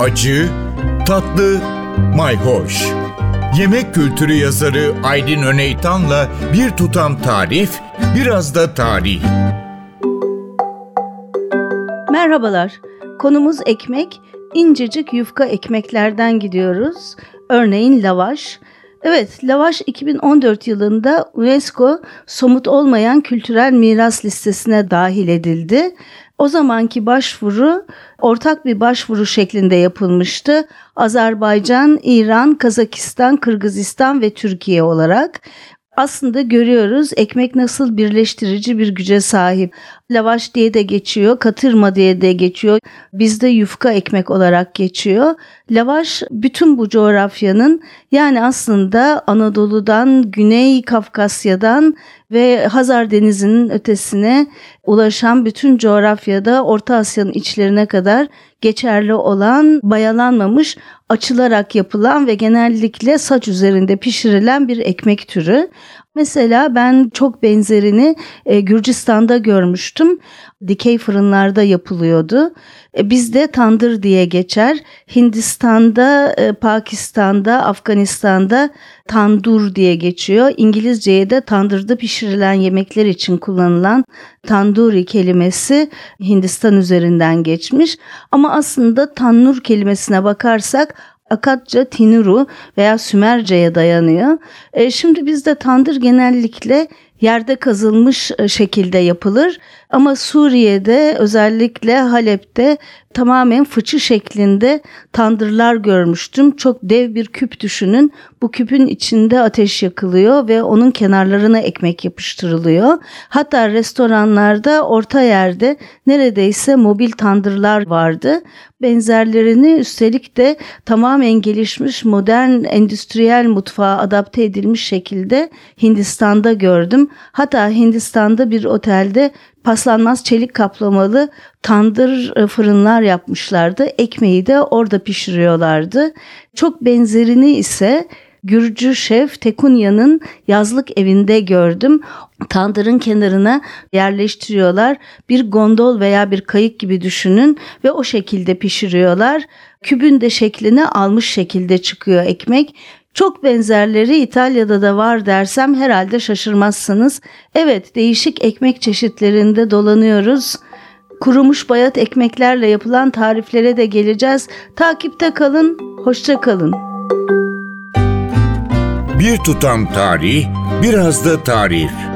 acı, tatlı, mayhoş. Yemek kültürü yazarı Aydın Öneytan'la bir tutam tarif, biraz da tarih. Merhabalar. Konumuz ekmek. İncecik yufka ekmeklerden gidiyoruz. Örneğin lavaş. Evet, lavaş 2014 yılında UNESCO somut olmayan kültürel miras listesine dahil edildi. O zamanki başvuru ortak bir başvuru şeklinde yapılmıştı. Azerbaycan, İran, Kazakistan, Kırgızistan ve Türkiye olarak aslında görüyoruz ekmek nasıl birleştirici bir güce sahip. Lavaş diye de geçiyor, katırma diye de geçiyor. Bizde yufka ekmek olarak geçiyor. Lavaş bütün bu coğrafyanın yani aslında Anadolu'dan, Güney Kafkasya'dan ve Hazar Denizi'nin ötesine ulaşan bütün coğrafyada Orta Asya'nın içlerine kadar geçerli olan, bayalanmamış, açılarak yapılan ve genellikle saç üzerinde pişirilen bir ekmek türü. Mesela ben çok benzerini e, Gürcistan'da görmüştüm. Dikey fırınlarda yapılıyordu. E, bizde tandır diye geçer. Hindistan'da, e, Pakistan'da, Afganistan'da tandur diye geçiyor. İngilizceye de tandırda pişirilen yemekler için kullanılan tanduri kelimesi Hindistan üzerinden geçmiş. Ama aslında tannur kelimesine bakarsak Akatça Tinuru veya Sümerce'ye dayanıyor. E, şimdi bizde tandır genellikle yerde kazılmış e, şekilde yapılır ama Suriye'de özellikle Halep'te tamamen fıçı şeklinde tandırlar görmüştüm. Çok dev bir küp düşünün. Bu küpün içinde ateş yakılıyor ve onun kenarlarına ekmek yapıştırılıyor. Hatta restoranlarda orta yerde neredeyse mobil tandırlar vardı. Benzerlerini üstelik de tamamen gelişmiş modern endüstriyel mutfağa adapte edilmiş şekilde Hindistan'da gördüm. Hatta Hindistan'da bir otelde paslanmaz çelik kaplamalı tandır e, fırınlar yapmışlardı. Ekmeği de orada pişiriyorlardı. Çok benzerini ise Gürcü şef Tekunya'nın yazlık evinde gördüm. Tandırın kenarına yerleştiriyorlar. Bir gondol veya bir kayık gibi düşünün ve o şekilde pişiriyorlar. Kübün de şeklini almış şekilde çıkıyor ekmek. Çok benzerleri İtalya'da da var dersem herhalde şaşırmazsınız. Evet değişik ekmek çeşitlerinde dolanıyoruz. Kurumuş bayat ekmeklerle yapılan tariflere de geleceğiz. Takipte kalın, hoşça kalın. Bir tutam tarih, biraz da tarif.